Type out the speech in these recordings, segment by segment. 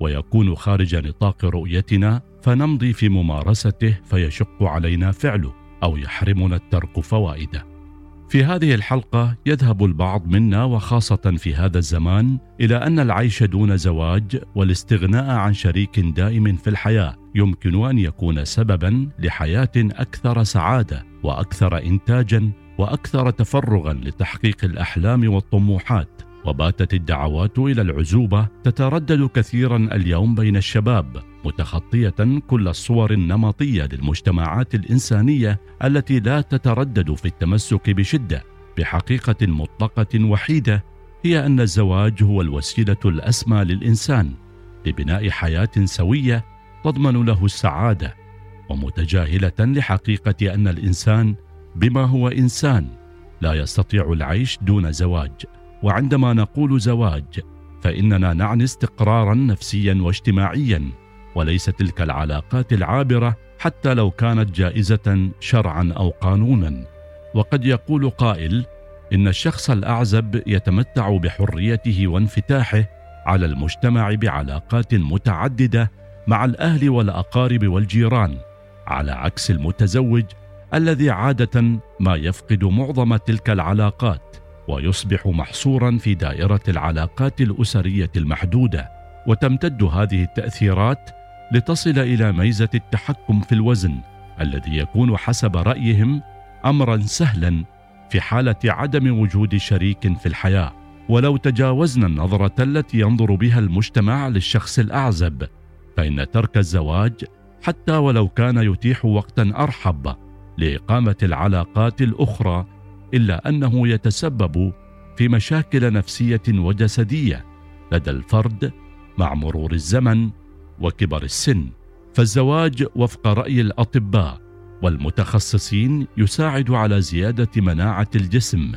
ويكون خارج نطاق رؤيتنا فنمضي في ممارسته فيشق علينا فعله أو يحرمنا الترك فوائده. في هذه الحلقة يذهب البعض منا وخاصة في هذا الزمان إلى أن العيش دون زواج والاستغناء عن شريك دائم في الحياة يمكن أن يكون سببا لحياة أكثر سعادة وأكثر انتاجا وأكثر تفرغا لتحقيق الأحلام والطموحات. وباتت الدعوات إلى العزوبة تتردد كثيرا اليوم بين الشباب متخطية كل الصور النمطية للمجتمعات الإنسانية التي لا تتردد في التمسك بشدة بحقيقة مطلقة وحيدة هي أن الزواج هو الوسيلة الأسمى للإنسان لبناء حياة سوية تضمن له السعادة ومتجاهلة لحقيقة أن الإنسان بما هو إنسان لا يستطيع العيش دون زواج. وعندما نقول زواج فإننا نعني استقرارا نفسيا واجتماعيا وليس تلك العلاقات العابرة حتى لو كانت جائزة شرعا أو قانونا. وقد يقول قائل إن الشخص الأعزب يتمتع بحريته وانفتاحه على المجتمع بعلاقات متعددة مع الأهل والأقارب والجيران على عكس المتزوج الذي عادة ما يفقد معظم تلك العلاقات. ويصبح محصورا في دائرة العلاقات الأسرية المحدودة. وتمتد هذه التأثيرات لتصل إلى ميزة التحكم في الوزن الذي يكون حسب رأيهم امرا سهلا في حالة عدم وجود شريك في الحياة. ولو تجاوزنا النظرة التي ينظر بها المجتمع للشخص الأعزب فإن ترك الزواج حتى ولو كان يتيح وقتا أرحب لإقامة العلاقات الأخرى إلا أنه يتسبب في مشاكل نفسية وجسدية لدى الفرد مع مرور الزمن وكبر السن. فالزواج وفق رأي الأطباء والمتخصصين يساعد على زيادة مناعة الجسم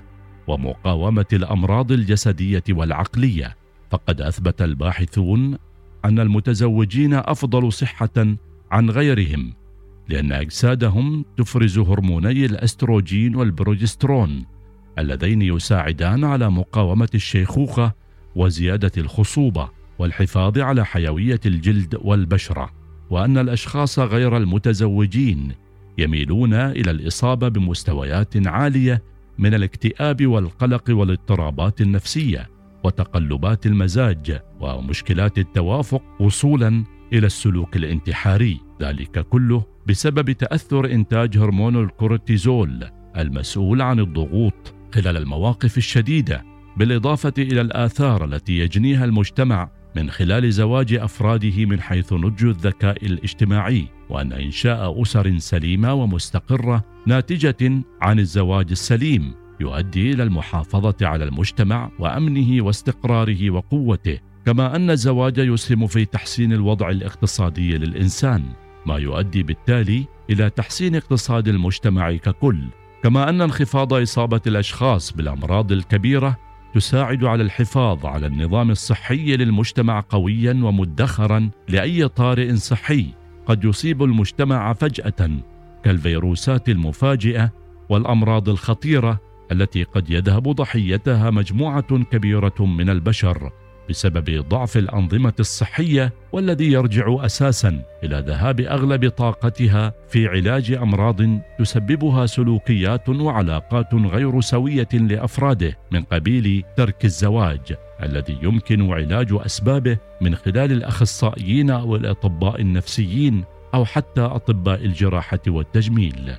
ومقاومة الأمراض الجسدية والعقلية. فقد أثبت الباحثون أن المتزوجين أفضل صحة عن غيرهم لأن أجسادهم تفرز هرموني الأستروجين والبروجسترون اللذين يساعدان على مقاومة الشيخوخة وزيادة الخصوبة والحفاظ على حيوية الجلد والبشرة وأن الأشخاص غير المتزوجين يميلون إلى الإصابة بمستويات عالية من الاكتئاب والقلق والاضطرابات النفسية وتقلبات المزاج ومشكلات التوافق وصولا إلى السلوك الانتحاري. ذلك كله بسبب تأثر إنتاج هرمون الكورتيزول المسؤول عن الضغوط خلال المواقف الشديدة بالإضافة إلى الآثار التي يجنيها المجتمع من خلال زواج أفراده من حيث نضج الذكاء الاجتماعي وأن إنشاء أسر سليمة ومستقرة ناتجة عن الزواج السليم يؤدي إلى المحافظة على المجتمع وأمنه واستقراره وقوته كما أن الزواج يسهم في تحسين الوضع الاقتصادي للإنسان. ما يؤدي بالتالي إلى تحسين اقتصاد المجتمع ككل كما أن انخفاض إصابة الأشخاص بالأمراض الكبيرة تساعد على الحفاظ على النظام الصحي للمجتمع قويا ومدخرا لأي طارئ صحي قد يصيب المجتمع فجأة كالفيروسات المفاجئة والأمراض الخطيرة التي قد يذهب ضحيتها مجموعة كبيرة من البشر. بسبب ضعف الأنظمة الصحية والذي يرجع أساسا إلى ذهاب أغلب طاقتها في علاج أمراض تسببها سلوكيات وعلاقات غير سوية لأفراده من قبيل ترك الزواج الذي يمكن علاج أسبابه من خلال الأخصائيين أو الاطباء النفسيين أو حتى أطباء الجراحة والتجميل.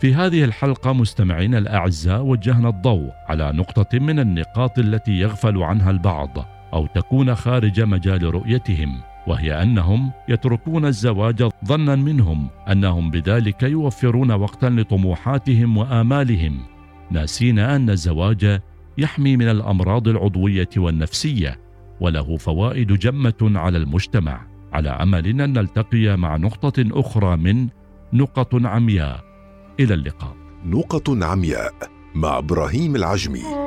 في هذه الحلقة مستمعينا الأعزاء وجهنا الضوء على نقطة من النقاط التي يغفل عنها البعض أو تكون خارج مجال رؤيتهم وهي أنهم يتركون الزواج ظنا منهم أنهم بذلك يوفرون وقتا لطموحاتهم وآمالهم. ناسين أن الزواج يحمي من الأمراض العضوية والنفسية وله فوائد جمة على المجتمع على أمل أن نلتقي مع نقطة أخرى من نقط عمياء. إلى اللقاء. نقط عمياء مع إبراهيم العجمي.